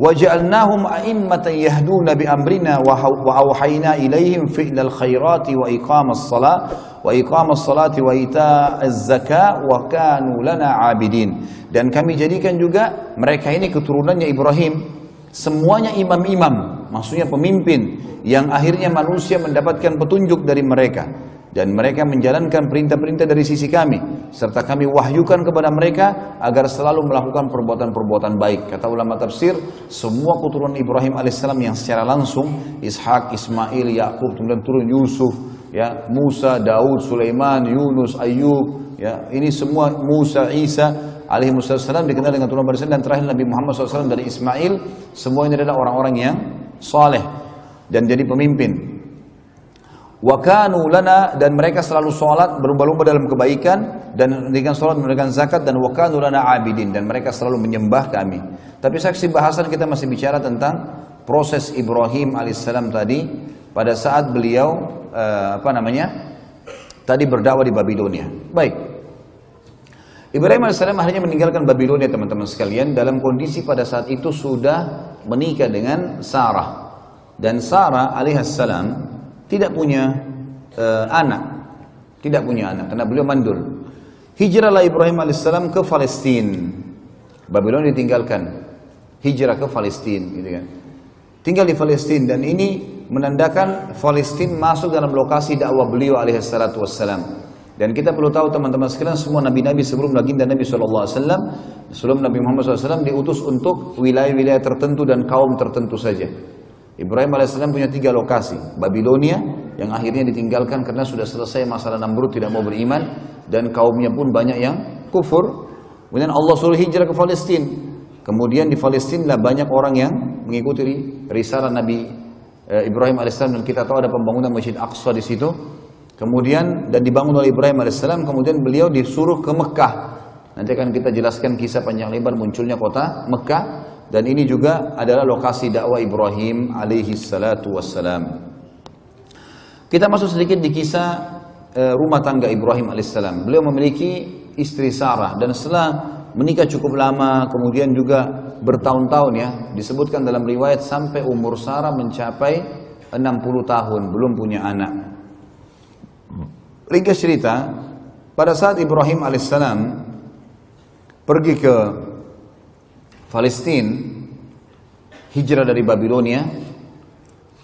وجعلناهم أئمة يهدون بأمرنا وأوحينا إليهم فعل الخيرات وإقام الصلاة وإقام الصلاة وإيتاء الزكاة وكانوا لنا عابدين. Dan kami jadikan juga mereka ini keturunannya Ibrahim. Semuanya imam-imam. Maksudnya pemimpin yang akhirnya manusia mendapatkan petunjuk dari mereka. Dan mereka menjalankan perintah-perintah dari sisi kami. Serta kami wahyukan kepada mereka agar selalu melakukan perbuatan-perbuatan baik. Kata ulama tafsir semua keturunan Ibrahim alaihissalam yang secara langsung Ishak, Ismail, Yakub kemudian turun Yusuf ya Musa, Daud, Sulaiman, Yunus, Ayub ya ini semua Musa, Isa alaihi dikenal dengan turunan barisan dan terakhir Nabi Muhammad SAW dari Ismail semua ini adalah orang-orang yang saleh dan jadi pemimpin Wakanu lana dan mereka selalu sholat berlomba-lomba dalam kebaikan dan dengan sholat memberikan zakat dan wakanu lana abidin dan mereka selalu menyembah kami. Tapi saksi bahasan kita masih bicara tentang proses Ibrahim alaihissalam tadi pada saat beliau uh, apa namanya tadi berdakwah di Babilonia. Baik. Ibrahim alaihissalam akhirnya meninggalkan Babilonia teman-teman sekalian dalam kondisi pada saat itu sudah menikah dengan Sarah dan Sarah alaihissalam tidak punya uh, anak, tidak punya anak karena beliau mandul. Hijrahlah Ibrahim alaihissalam ke Palestina. Babylon ditinggalkan, hijrah ke Palestina, gitu kan. Tinggal di Palestina dan ini menandakan Palestina masuk dalam lokasi dakwah beliau alaihissalatu wassalam. Dan kita perlu tahu teman-teman sekalian semua nabi-nabi sebelum baginda Nabi SAW, sebelum Nabi Muhammad SAW diutus untuk wilayah-wilayah tertentu dan kaum tertentu saja. Ibrahim alaihissalam punya tiga lokasi. Babilonia yang akhirnya ditinggalkan karena sudah selesai masalah Namrud tidak mau beriman dan kaumnya pun banyak yang kufur. Kemudian Allah suruh hijrah ke Palestina. Kemudian di Palestina lah banyak orang yang mengikuti risalah Nabi eh, Ibrahim alaihissalam dan kita tahu ada pembangunan Masjid Aqsa di situ. Kemudian dan dibangun oleh Ibrahim alaihissalam. Kemudian beliau disuruh ke Mekah. Nanti akan kita jelaskan kisah panjang lebar munculnya kota Mekah dan ini juga adalah lokasi dakwah Ibrahim alaihi salatu wassalam. Kita masuk sedikit di kisah uh, rumah tangga Ibrahim alaihissalam. Beliau memiliki istri Sarah dan setelah menikah cukup lama, kemudian juga bertahun-tahun ya, disebutkan dalam riwayat sampai umur Sarah mencapai 60 tahun, belum punya anak. Ringkas cerita, pada saat Ibrahim alaihissalam pergi ke Palestina, hijrah dari Babilonia,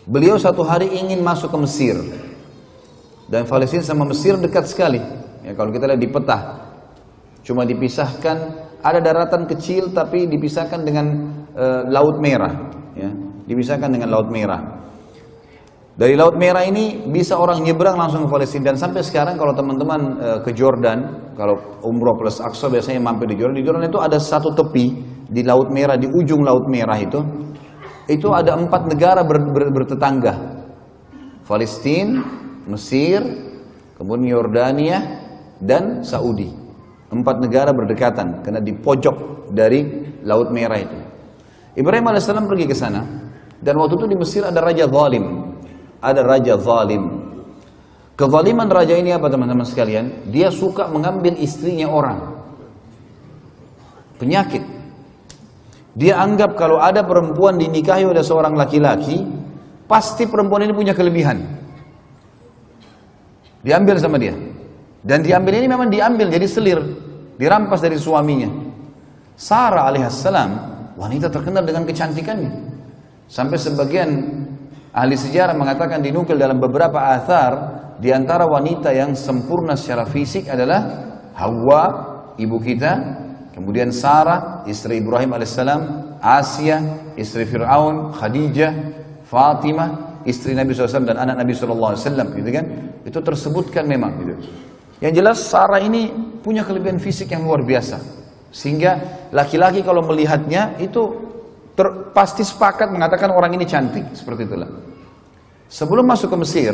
beliau satu hari ingin masuk ke Mesir. Dan Palestina sama Mesir dekat sekali. Ya, kalau kita lihat di peta, cuma dipisahkan ada daratan kecil tapi dipisahkan dengan uh, Laut Merah. Ya, dipisahkan dengan Laut Merah. Dari Laut Merah ini bisa orang nyebrang langsung ke Palestina dan sampai sekarang kalau teman-teman uh, ke Jordan, kalau umroh plus Aqsa biasanya mampir di Jordan, di Jordan itu ada satu tepi di Laut Merah, di ujung Laut Merah itu, itu ada empat negara ber, ber, bertetangga. Palestina, Mesir, kemudian Yordania, dan Saudi. Empat negara berdekatan, karena di pojok dari Laut Merah itu. Ibrahim AS pergi ke sana, dan waktu itu di Mesir ada Raja Zalim. Ada Raja Zalim. Kezaliman raja ini apa teman-teman sekalian? Dia suka mengambil istrinya orang. Penyakit. Dia anggap kalau ada perempuan dinikahi oleh seorang laki-laki, pasti perempuan ini punya kelebihan. Diambil sama dia. Dan diambil ini memang diambil jadi selir, dirampas dari suaminya. Sarah alaihissalam wanita terkenal dengan kecantikannya. Sampai sebagian ahli sejarah mengatakan dinukil dalam beberapa athar di antara wanita yang sempurna secara fisik adalah Hawa, ibu kita, Kemudian Sarah, istri Ibrahim alaihissalam, Asia, istri Fir'aun, Khadijah, Fatimah, istri Nabi SAW dan anak Nabi SAW, gitu kan? Itu tersebutkan memang, gitu. Yang jelas Sarah ini punya kelebihan fisik yang luar biasa, sehingga laki-laki kalau melihatnya itu ter, pasti sepakat mengatakan orang ini cantik, seperti itulah. Sebelum masuk ke Mesir,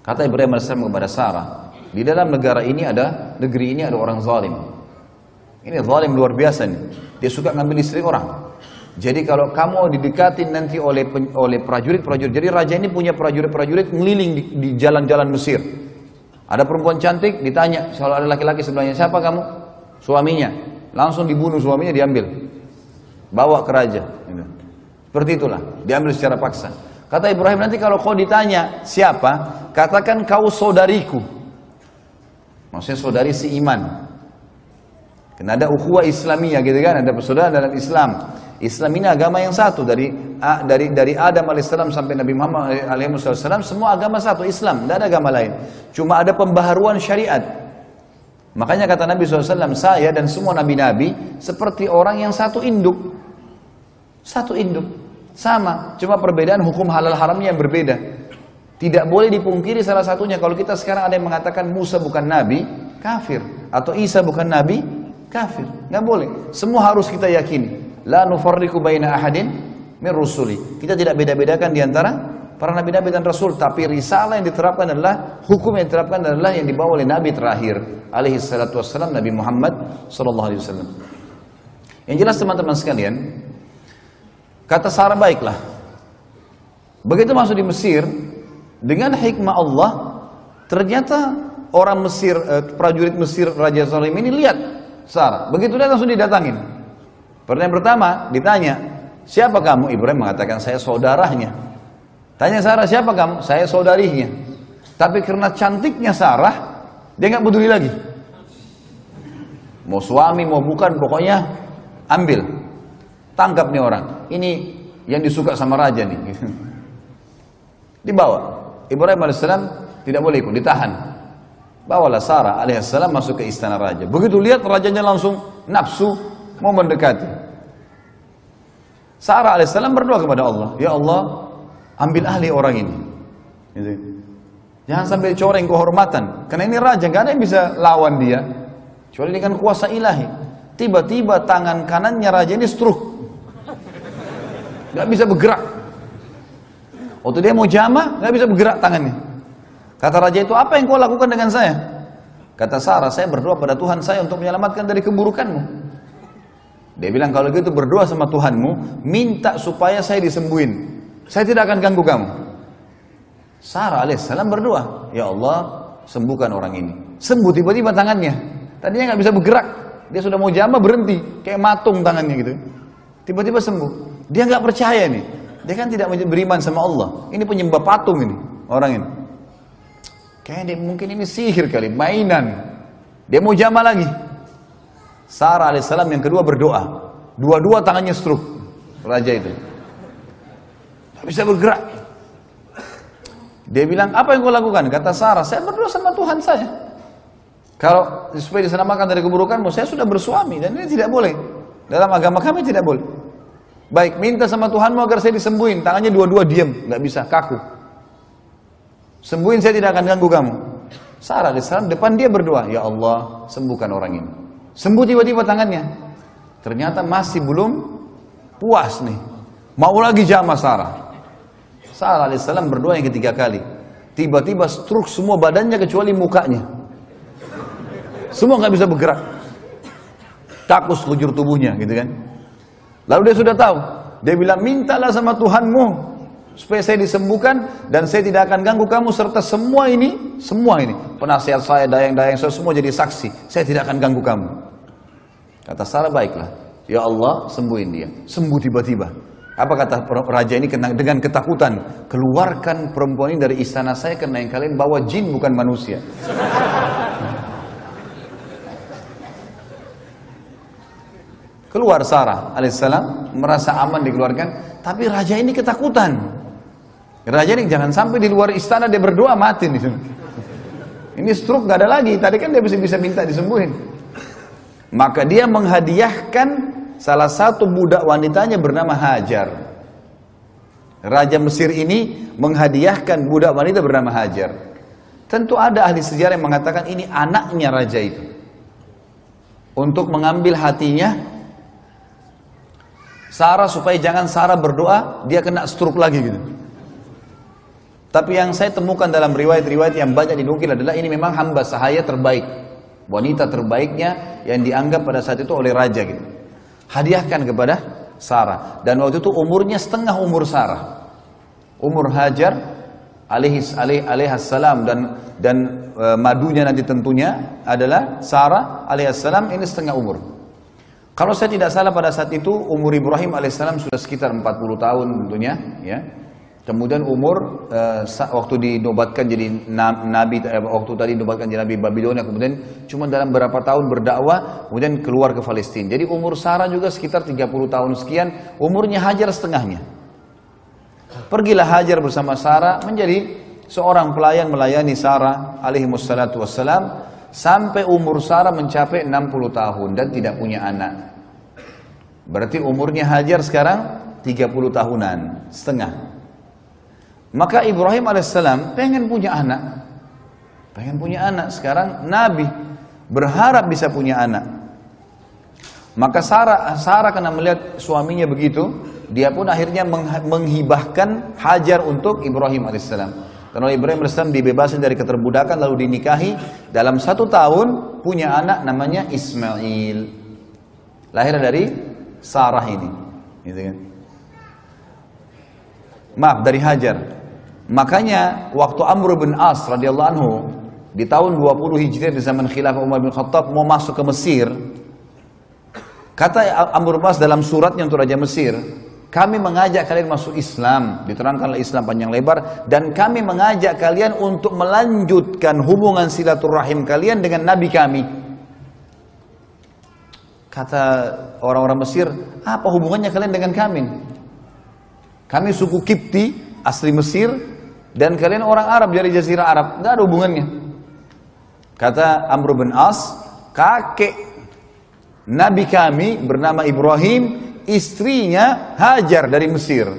kata Ibrahim AS kepada Sarah, di dalam negara ini ada negeri ini ada orang zalim. Ini zalim luar biasa nih. Dia suka ngambil istri orang. Jadi kalau kamu didekatin nanti oleh oleh prajurit-prajurit. Jadi raja ini punya prajurit-prajurit ngeliling di jalan-jalan Mesir. Ada perempuan cantik ditanya, kalau ada laki-laki sebelahnya, siapa kamu? Suaminya. Langsung dibunuh suaminya diambil. Bawa ke raja. Seperti itulah, diambil secara paksa. Kata Ibrahim nanti kalau kau ditanya siapa, katakan kau saudariku. Maksudnya saudari si iman. Karena ada ukhuwah Islamiyah gitu kan, ada persaudaraan dalam Islam. Islam ini agama yang satu dari dari dari Adam alaihissalam sampai Nabi Muhammad alaihissalam semua agama satu Islam, tidak ada agama lain. Cuma ada pembaharuan syariat. Makanya kata Nabi SAW, saya dan semua nabi-nabi seperti orang yang satu induk. Satu induk. Sama, cuma perbedaan hukum halal haramnya yang berbeda. Tidak boleh dipungkiri salah satunya. Kalau kita sekarang ada yang mengatakan Musa bukan nabi, kafir. Atau Isa bukan nabi, kafir. Nggak boleh. Semua harus kita yakini. La nufarriku baina ahadin min rusuli. Kita tidak beda-bedakan di antara para nabi-nabi dan rasul, tapi risalah yang diterapkan adalah hukum yang diterapkan adalah yang dibawa oleh nabi terakhir alaihi salatu wassalam Nabi Muhammad sallallahu alaihi wasallam. Yang jelas teman-teman sekalian, kata Sarah baiklah. Begitu masuk di Mesir, dengan hikmah Allah, ternyata orang Mesir, eh, prajurit Mesir Raja Salim ini lihat Sarah. Begitu dia langsung didatangin. Pertanyaan pertama ditanya, siapa kamu? Ibrahim mengatakan saya saudaranya. Tanya Sarah siapa kamu? Saya saudarinya. Tapi karena cantiknya Sarah, dia nggak peduli lagi. Mau suami, mau bukan, pokoknya ambil. Tangkap nih orang. Ini yang disuka sama raja nih. Dibawa. Ibrahim alaihissalam tidak boleh ikut, ditahan. Bawalah Sarah alaihissalam masuk ke istana raja. Begitu lihat rajanya langsung nafsu mau mendekati. Sarah alaihissalam berdoa kepada Allah, Ya Allah, ambil ahli orang ini. Gitu. Jangan sampai coreng kehormatan. Karena ini raja, gak ada yang bisa lawan dia. Kecuali dengan kuasa ilahi. Tiba-tiba tangan kanannya raja ini stroke. Gak bisa bergerak. Waktu dia mau jama, gak bisa bergerak tangannya. Kata raja itu, apa yang kau lakukan dengan saya? Kata Sarah, saya berdoa pada Tuhan saya untuk menyelamatkan dari keburukanmu. Dia bilang, kalau gitu berdoa sama Tuhanmu, minta supaya saya disembuhin. Saya tidak akan ganggu kamu. Sarah alaihissalam berdoa, Ya Allah, sembuhkan orang ini. Sembuh tiba-tiba tangannya. Tadinya nggak bisa bergerak. Dia sudah mau jama berhenti, kayak matung tangannya gitu. Tiba-tiba sembuh. Dia nggak percaya nih. Dia kan tidak beriman sama Allah. Ini penyembah patung ini, orang ini. Kayaknya mungkin ini sihir kali, mainan. Dia mau jama lagi. Sarah alaihissalam yang kedua berdoa. Dua-dua tangannya stroke. Raja itu. Tidak bisa bergerak. Dia bilang, apa yang kau lakukan? Kata Sarah, saya berdoa sama Tuhan saya. Kalau supaya diselamatkan dari keburukanmu, saya sudah bersuami dan ini tidak boleh. Dalam agama kami tidak boleh. Baik, minta sama Tuhanmu agar saya disembuhin. Tangannya dua-dua diam, nggak bisa, kaku. Sembuhin saya tidak akan ganggu kamu. Sarah alaihissalam depan dia berdoa, Ya Allah, sembuhkan orang ini. Sembuh tiba-tiba tangannya. Ternyata masih belum puas nih. Mau lagi jama Sarah. Sarah alaihissalam berdoa yang ketiga kali. Tiba-tiba struk semua badannya kecuali mukanya. Semua nggak bisa bergerak. Takut sekujur tubuhnya gitu kan. Lalu dia sudah tahu. Dia bilang, mintalah sama Tuhanmu supaya saya disembuhkan dan saya tidak akan ganggu kamu serta semua ini, semua ini, penasihat saya, dayang-dayang saya semua jadi saksi. Saya tidak akan ganggu kamu. Kata Sarah baiklah. Ya Allah sembuhin dia. Sembuh tiba-tiba. Apa kata raja ini dengan ketakutan? Keluarkan perempuan ini dari istana saya karena yang kalian bawa jin bukan manusia. Keluar Sarah alaihissalam merasa aman dikeluarkan, tapi raja ini ketakutan. Raja ini jangan sampai di luar istana dia berdoa mati nih. Ini stroke gak ada lagi. Tadi kan dia bisa bisa minta disembuhin. Maka dia menghadiahkan salah satu budak wanitanya bernama Hajar. Raja Mesir ini menghadiahkan budak wanita bernama Hajar. Tentu ada ahli sejarah yang mengatakan ini anaknya raja itu. Untuk mengambil hatinya Sarah supaya jangan Sarah berdoa dia kena stroke lagi gitu. Tapi yang saya temukan dalam riwayat-riwayat yang banyak dinukil adalah ini memang hamba sahaya terbaik. Wanita terbaiknya yang dianggap pada saat itu oleh raja gitu. Hadiahkan kepada Sarah. Dan waktu itu umurnya setengah umur Sarah. Umur Hajar alaihis alaih alaihassalam dan dan e, madunya nanti tentunya adalah Sarah alaihassalam ini setengah umur. Kalau saya tidak salah pada saat itu umur Ibrahim alaihissalam sudah sekitar 40 tahun tentunya, ya. Kemudian umur uh, waktu dinobatkan jadi nabi uh, waktu tadi dinobatkan jadi nabi Babilonia kemudian cuma dalam beberapa tahun berdakwah kemudian keluar ke Palestina. Jadi umur Sarah juga sekitar 30 tahun sekian, umurnya Hajar setengahnya. Pergilah Hajar bersama Sarah menjadi seorang pelayan melayani Sarah alaihi wassalatu wassalam sampai umur Sarah mencapai 60 tahun dan tidak punya anak. Berarti umurnya Hajar sekarang 30 tahunan, setengah. Maka Ibrahim alaihissalam pengen punya anak. Pengen punya anak, sekarang Nabi berharap bisa punya anak. Maka Sarah, Sarah karena melihat suaminya begitu, dia pun akhirnya menghibahkan Hajar untuk Ibrahim alaihissalam. Karena Ibrahim alaihissalam dibebaskan dari keterbudakan lalu dinikahi dalam satu tahun punya anak namanya Ismail. Lahir dari Sarah ini. Gitu kan. Maaf dari Hajar. Makanya waktu Amr bin As radhiyallahu anhu di tahun 20 Hijriah di zaman khilafah Umar bin Khattab mau masuk ke Mesir. Kata Amr bin As dalam suratnya untuk Raja Mesir, kami mengajak kalian masuk Islam, diterangkanlah Islam panjang lebar, dan kami mengajak kalian untuk melanjutkan hubungan silaturahim kalian dengan Nabi kami. Kata orang-orang Mesir, apa hubungannya kalian dengan kami? Kami suku Kipti, asli Mesir, dan kalian orang Arab dari Jazirah Arab. Tidak ada hubungannya. Kata Amr bin As, kakek Nabi kami bernama Ibrahim, istrinya Hajar dari Mesir.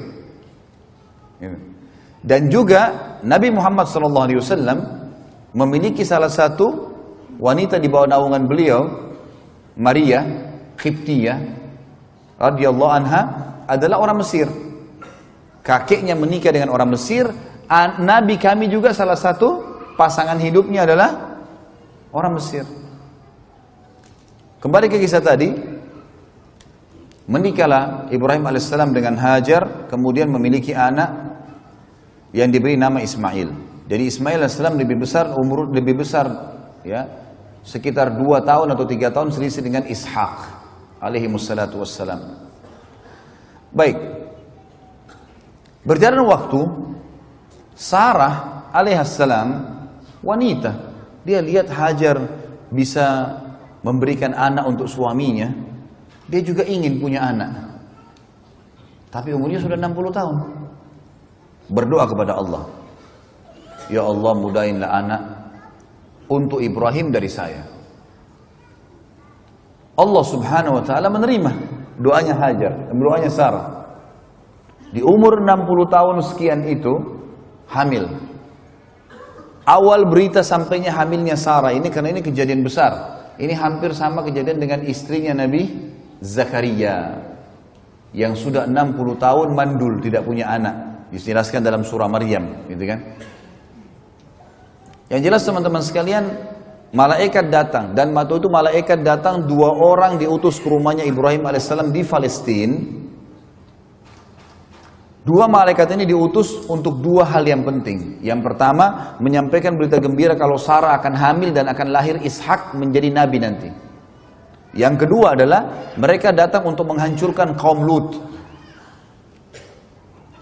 Dan juga Nabi Muhammad SAW memiliki salah satu wanita di bawah naungan beliau, Maria, Qibtiyah radhiyallahu anha adalah orang Mesir. Kakeknya menikah dengan orang Mesir, nabi kami juga salah satu pasangan hidupnya adalah orang Mesir. Kembali ke kisah tadi, menikahlah Ibrahim alaihissalam dengan Hajar, kemudian memiliki anak yang diberi nama Ismail. Jadi Ismail alaihissalam lebih besar umur lebih besar ya sekitar dua tahun atau tiga tahun selisih dengan Ishak alaihi wassalatu wassalam. Baik. Berjalan waktu, Sarah alaihissalam wanita, dia lihat Hajar bisa memberikan anak untuk suaminya, dia juga ingin punya anak. Tapi umurnya sudah 60 tahun. Berdoa kepada Allah. Ya Allah mudahinlah anak untuk Ibrahim dari saya. Allah subhanahu wa ta'ala menerima doanya Hajar, doanya Sarah. Di umur 60 tahun sekian itu, hamil. Awal berita sampainya hamilnya Sarah ini karena ini kejadian besar. Ini hampir sama kejadian dengan istrinya Nabi Zakaria yang sudah 60 tahun mandul tidak punya anak. Dijelaskan dalam surah Maryam, gitu kan? Yang jelas teman-teman sekalian, Malaikat datang dan waktu itu malaikat datang dua orang diutus ke rumahnya Ibrahim alaihissalam di Palestina. Dua malaikat ini diutus untuk dua hal yang penting. Yang pertama, menyampaikan berita gembira kalau Sarah akan hamil dan akan lahir Ishak menjadi nabi nanti. Yang kedua adalah mereka datang untuk menghancurkan kaum Lut.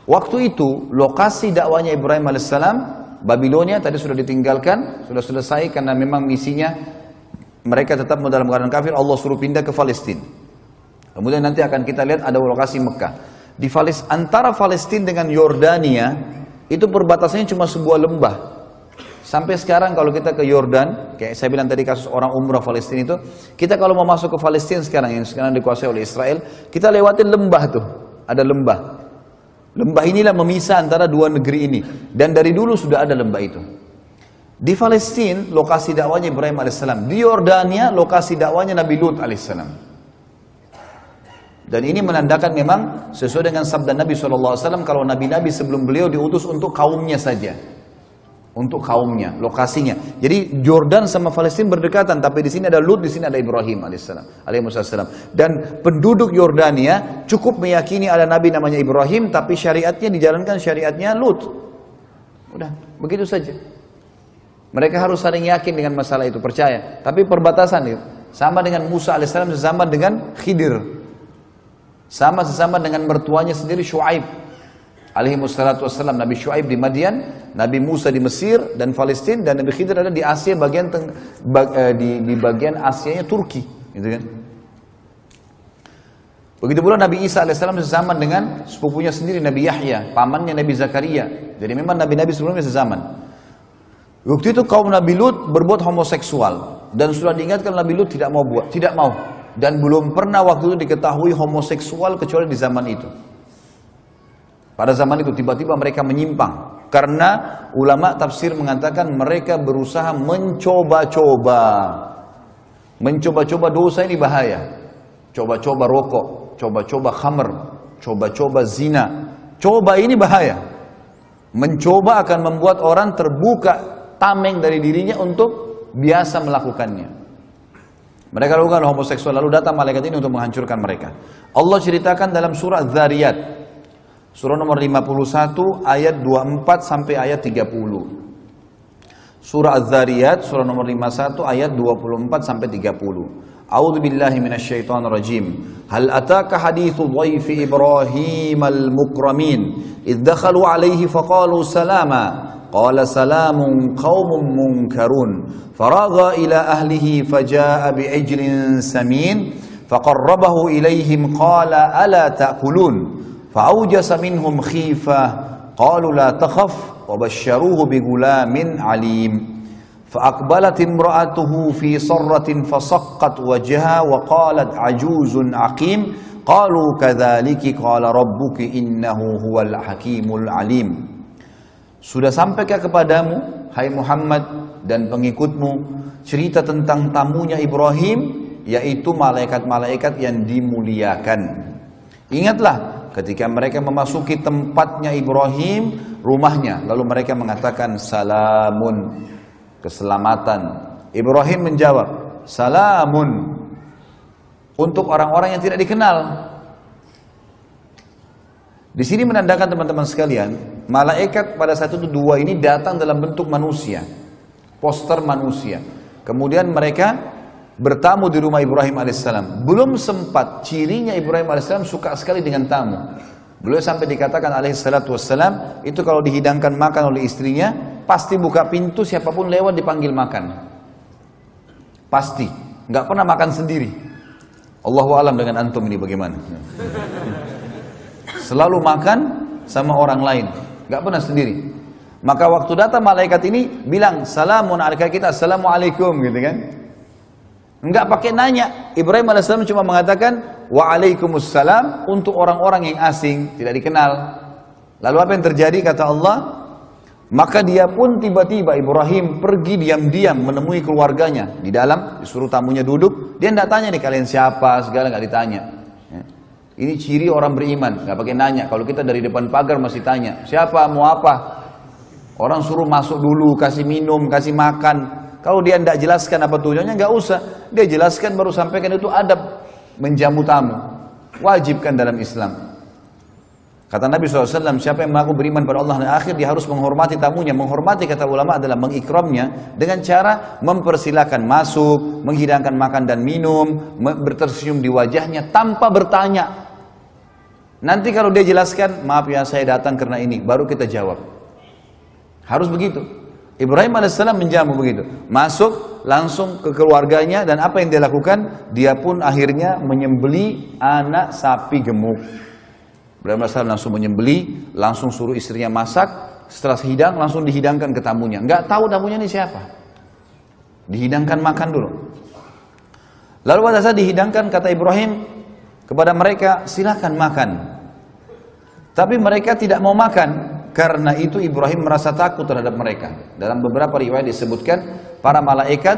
Waktu itu lokasi dakwanya Ibrahim alaihissalam Babilonia tadi sudah ditinggalkan, sudah selesai karena memang misinya mereka tetap dalam keadaan kafir, Allah suruh pindah ke Palestina. Kemudian nanti akan kita lihat ada lokasi Mekah. Di Falis, antara Palestina dengan Yordania itu perbatasannya cuma sebuah lembah. Sampai sekarang kalau kita ke Yordan, kayak saya bilang tadi kasus orang umrah Palestina itu, kita kalau mau masuk ke Palestina sekarang yang sekarang dikuasai oleh Israel, kita lewatin lembah tuh, ada lembah. Lembah inilah memisah antara dua negeri ini. Dan dari dulu sudah ada lembah itu. Di Palestina, lokasi dakwanya Ibrahim alaihissalam. Di Yordania, lokasi dakwanya Nabi Lut alaihissalam. Dan ini menandakan memang sesuai dengan sabda Nabi SAW, kalau Nabi-Nabi sebelum beliau diutus untuk kaumnya saja untuk kaumnya, lokasinya. Jadi Jordan sama Palestina berdekatan, tapi di sini ada Lut, di sini ada Ibrahim alaihissalam, alaihissalam. Dan penduduk Yordania cukup meyakini ada nabi namanya Ibrahim, tapi syariatnya dijalankan syariatnya Lut. Udah, begitu saja. Mereka harus saling yakin dengan masalah itu, percaya. Tapi perbatasan itu. Sama dengan Musa alaihissalam sesama dengan Khidir. Sama sesama dengan mertuanya sendiri Shu'aib. Alaihi wassalatu wassalam Nabi Shu'aib di Madian, Nabi Musa di Mesir dan Palestina dan Nabi Khidir ada di Asia bagian teng, bag, eh, di, di bagian Asianya Turki, gitu kan. Begitu pula Nabi Isa alaihissalam sesama dengan sepupunya sendiri Nabi Yahya, pamannya Nabi Zakaria. Jadi memang nabi-nabi sebelumnya sezaman. Waktu itu kaum Nabi Lut berbuat homoseksual dan sudah diingatkan Nabi Lut tidak mau buat, tidak mau dan belum pernah waktu itu diketahui homoseksual kecuali di zaman itu. Pada zaman itu tiba-tiba mereka menyimpang karena ulama tafsir mengatakan mereka berusaha mencoba-coba. Mencoba-coba dosa ini bahaya. Coba-coba rokok, coba-coba khamr, coba-coba zina. Coba ini bahaya. Mencoba akan membuat orang terbuka tameng dari dirinya untuk biasa melakukannya. Mereka lakukan homoseksual lalu datang malaikat ini untuk menghancurkan mereka. Allah ceritakan dalam surah Zariyat. Surah nomor 51 ayat 24 sampai ayat 30. Surah Az-Zariyat surah nomor 51 ayat 24 sampai 30. A'udzu billahi minasyaitonir rajim. Hal ataka hadithu dhaifi Ibrahim al-mukramin idh dakhalu alaihi faqalu salama قال سلام قوم منكرون. فراغ إلى أهله فجاء بعجل سمين فقربه إليهم قال ألا تأكلون؟ فأوجس منهم خيفة قالوا لا تخف وبشروه بغلام عليم. فأقبلت امرأته في صرة فصقت وجهها وقالت عجوز عقيم قالوا كذلك قال ربك إنه هو الحكيم العليم. Sudah sampaikah kepadamu, hai Muhammad dan pengikutmu, cerita tentang tamunya Ibrahim, yaitu malaikat-malaikat yang dimuliakan. Ingatlah ketika mereka memasuki tempatnya Ibrahim, rumahnya, lalu mereka mengatakan salamun, keselamatan. Ibrahim menjawab, salamun untuk orang-orang yang tidak dikenal. Di sini menandakan teman-teman sekalian, malaikat pada saat itu dua ini datang dalam bentuk manusia, poster manusia. Kemudian mereka bertamu di rumah Ibrahim alaihissalam. Belum sempat cirinya Ibrahim alaihissalam suka sekali dengan tamu. Beliau sampai dikatakan alaihissalatu wassalam itu kalau dihidangkan makan oleh istrinya pasti buka pintu siapa pun lewat dipanggil makan. Pasti, nggak pernah makan sendiri. Allahu alam dengan antum ini bagaimana? Selalu makan sama orang lain, nggak pernah sendiri. Maka waktu datang malaikat ini bilang salamun alaikum kita assalamualaikum gitu kan. Enggak pakai nanya. Ibrahim alaihissalam cuma mengatakan Waalaikumsalam untuk orang-orang yang asing, tidak dikenal. Lalu apa yang terjadi kata Allah? Maka dia pun tiba-tiba Ibrahim pergi diam-diam menemui keluarganya di dalam, disuruh tamunya duduk. Dia tidak tanya nih kalian siapa, segala nggak ditanya. Ini ciri orang beriman, nggak pakai nanya. Kalau kita dari depan pagar masih tanya, siapa, mau apa? Orang suruh masuk dulu, kasih minum, kasih makan. Kalau dia tidak jelaskan apa tujuannya, nggak usah. Dia jelaskan baru sampaikan itu adab menjamu tamu. Wajibkan dalam Islam. Kata Nabi SAW, siapa yang mengaku beriman pada Allah dan akhir, dia harus menghormati tamunya. Menghormati kata ulama adalah mengikramnya dengan cara mempersilahkan masuk, menghidangkan makan dan minum, bertersenyum di wajahnya tanpa bertanya. Nanti kalau dia jelaskan, maaf ya saya datang karena ini, baru kita jawab. Harus begitu. Ibrahim alaihissalam menjamu begitu. Masuk langsung ke keluarganya dan apa yang dia lakukan? Dia pun akhirnya menyembeli anak sapi gemuk. Ibrahim alaihissalam langsung menyembeli, langsung suruh istrinya masak. Setelah hidang langsung dihidangkan ke tamunya. Enggak tahu tamunya ini siapa. Dihidangkan makan dulu. Lalu pada saat dihidangkan kata Ibrahim kepada mereka silakan makan. Tapi mereka tidak mau makan karena itu Ibrahim merasa takut terhadap mereka. Dalam beberapa riwayat disebutkan para malaikat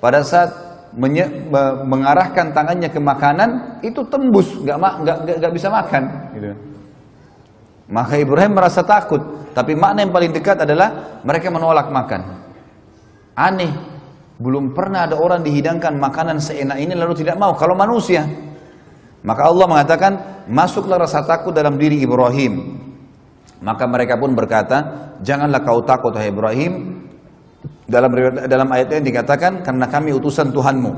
pada saat mengarahkan tangannya ke makanan itu tembus, nggak nggak nggak bisa makan. Gitu. Maka Ibrahim merasa takut. Tapi makna yang paling dekat adalah mereka menolak makan. Aneh, belum pernah ada orang dihidangkan makanan seenak ini lalu tidak mau. Kalau manusia, maka Allah mengatakan masuklah rasa takut dalam diri Ibrahim. Maka mereka pun berkata, janganlah kau takut hai Ibrahim. Dalam dalam ayat ini dikatakan karena kami utusan Tuhanmu.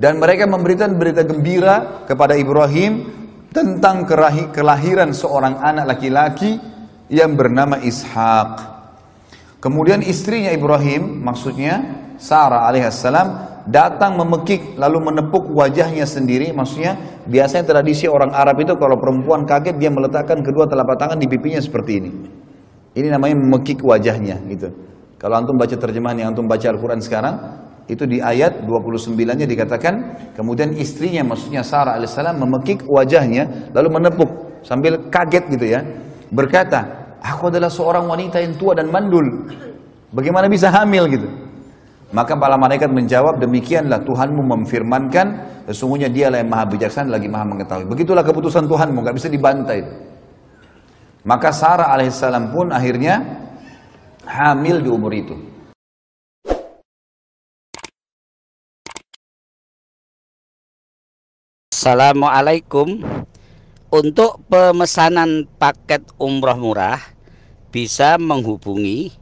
Dan mereka memberikan berita gembira kepada Ibrahim tentang kelahiran seorang anak laki-laki yang bernama Ishak. Kemudian istrinya Ibrahim, maksudnya Sarah alaihissalam datang memekik lalu menepuk wajahnya sendiri. Maksudnya biasanya tradisi orang Arab itu kalau perempuan kaget dia meletakkan kedua telapak tangan di pipinya seperti ini. Ini namanya memekik wajahnya gitu. Kalau antum baca terjemahan yang antum baca Al-Quran sekarang, itu di ayat 29-nya dikatakan, kemudian istrinya maksudnya Sarah alaihissalam memekik wajahnya lalu menepuk sambil kaget gitu ya. Berkata, aku adalah seorang wanita yang tua dan mandul. Bagaimana bisa hamil gitu? Maka para malaikat menjawab, demikianlah Tuhanmu memfirmankan, sesungguhnya dialah yang maha bijaksana lagi maha mengetahui. Begitulah keputusan Tuhanmu, nggak bisa dibantai. Maka Sarah alaihissalam pun akhirnya hamil di umur itu. Assalamualaikum untuk pemesanan paket umroh murah bisa menghubungi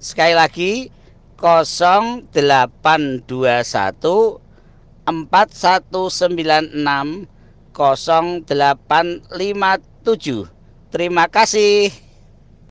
Sekali lagi 0821 4196 0857 Terima kasih